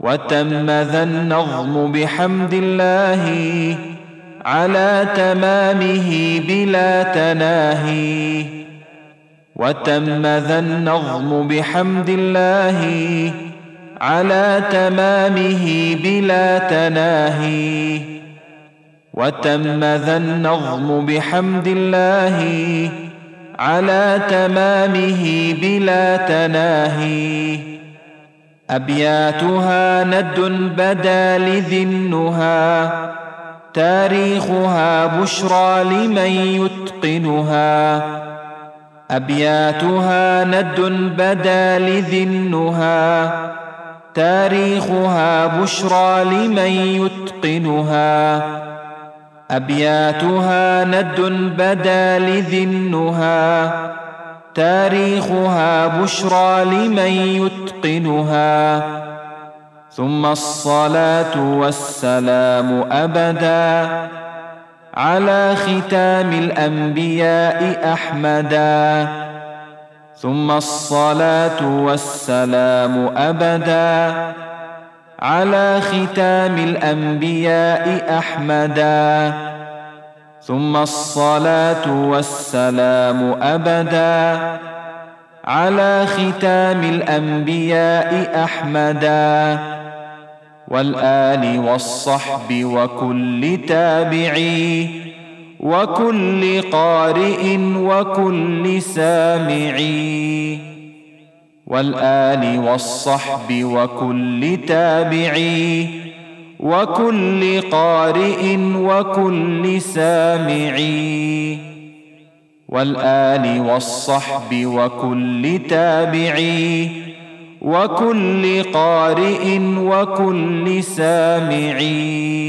وتم ذا النظم بحمد الله على تمامه بلا تناهي. وتم ذا النظم بحمد الله على تمامه بلا تناهي. وتم ذا النظم بحمد الله على تمامه بلا تناهي. أبياتها ند بدا لذي النهى تاريخها بشرى لمن يتقنها. أبياتها ند بدا لذي النهى تاريخها بشرى لمن يتقنها. أبياتها ند بدا لذي النهى تاريخها بشرى لمن يتقنها. ثم الصلاة والسلام أبدا على ختام الأنبياء أحمدا. ثم الصلاة والسلام أبدا على ختام الأنبياء أحمدا. ثم الصلاة والسلام أبدا. على ختام الأنبياء أحمدا. والآل والصحب وكل تابعي. وكل قارئ وكل سامعي. والآل والصحب وكل تابعي. وكل قارئ وكل سامعي والآل والصحب وكل تابعي وكل قارئ وكل سامعي